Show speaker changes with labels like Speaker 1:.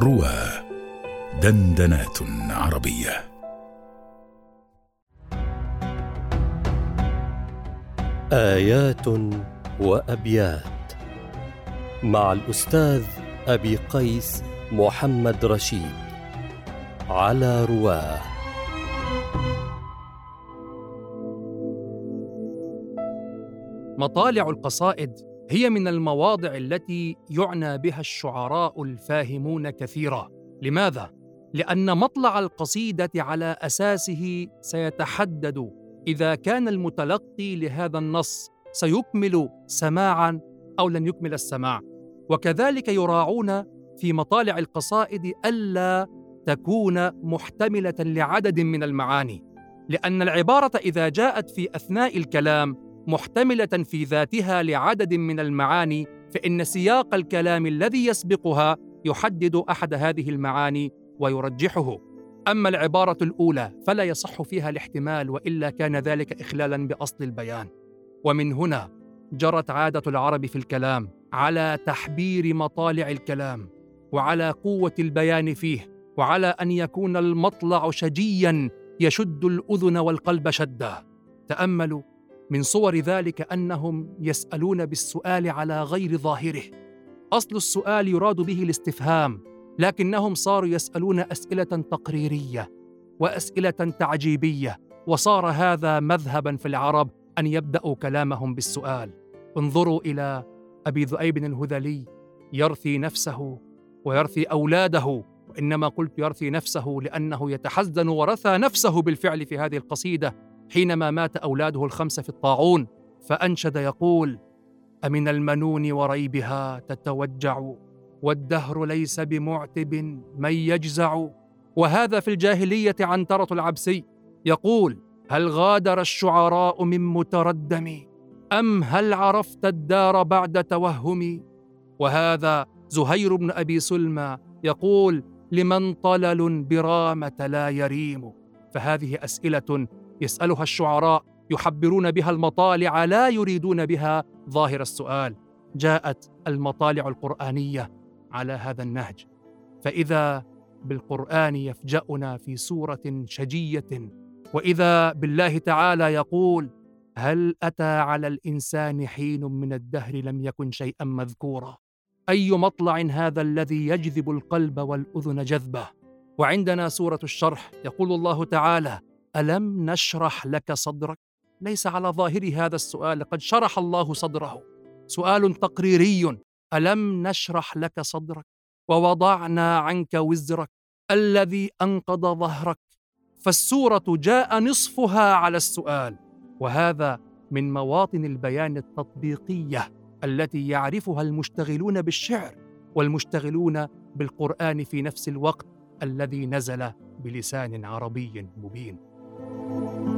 Speaker 1: روى دندنات عربية.
Speaker 2: آيات وأبيات مع الأستاذ أبي قيس محمد رشيد على رواه.
Speaker 3: مطالع القصائد هي من المواضع التي يعنى بها الشعراء الفاهمون كثيرا. لماذا؟ لأن مطلع القصيدة على أساسه سيتحدد إذا كان المتلقي لهذا النص سيكمل سماعا أو لن يكمل السماع. وكذلك يراعون في مطالع القصائد ألا تكون محتملة لعدد من المعاني. لأن العبارة إذا جاءت في أثناء الكلام محتملة في ذاتها لعدد من المعاني فإن سياق الكلام الذي يسبقها يحدد أحد هذه المعاني ويرجحه. أما العبارة الأولى فلا يصح فيها الاحتمال وإلا كان ذلك اخلالا بأصل البيان. ومن هنا جرت عادة العرب في الكلام على تحبير مطالع الكلام وعلى قوة البيان فيه وعلى أن يكون المطلع شجيا يشد الأذن والقلب شدا. تأملوا من صور ذلك أنهم يسألون بالسؤال على غير ظاهره. أصل السؤال يراد به الاستفهام لكنهم صاروا يسألون أسئلة تقريرية وأسئلة تعجيبية وصار هذا مذهبا في العرب أن يبدأوا كلامهم بالسؤال. انظروا إلى أبي ذؤيب الهذلي يرثي نفسه ويرثي أولاده وإنما قلت يرثي نفسه لأنه يتحزن ورثى نفسه بالفعل في هذه القصيدة. حينما مات أولاده الخمسة في الطاعون فأنشد يقول أمن المنون وريبها تتوجع والدهر ليس بمعتب من يجزع. وهذا في الجاهلية عنتره العبسي. يقول هل غادر الشعراء من متردم؟ أم هل عرفت الدار بعد توهم؟ وهذا زهير بن أبي سلمى يقول لمن طلل برامة لا يريم. فهذه أسئلة يسألها الشعراء يحبرون بها المطالع لا يريدون بها ظاهر السؤال. جاءت المطالع القرآنية على هذا النهج. فإذا بالقرآن يفجأنا في سورة شجية وإذا بالله تعالى يقول هل أتى على الإنسان حين من الدهر لم يكن شيئا مذكورا؟ أي مطلع هذا الذي يجذب القلب والأذن جذبه؟ وعندنا سورة الشرح يقول الله تعالى ألم نشرح لك صدرك؟ ليس على ظاهر هذا السؤال قد شرح الله صدره. سؤال تقريري. ألم نشرح لك صدرك؟ ووضعنا عنك وزرك الذي أنقض ظهرك. فالسورة جاء نصفها على السؤال. وهذا من مواطن البيان التطبيقية التي يعرفها المشتغلون بالشعر والمشتغلون بالقرآن في نفس الوقت الذي نزل بلسان عربي مبين. Música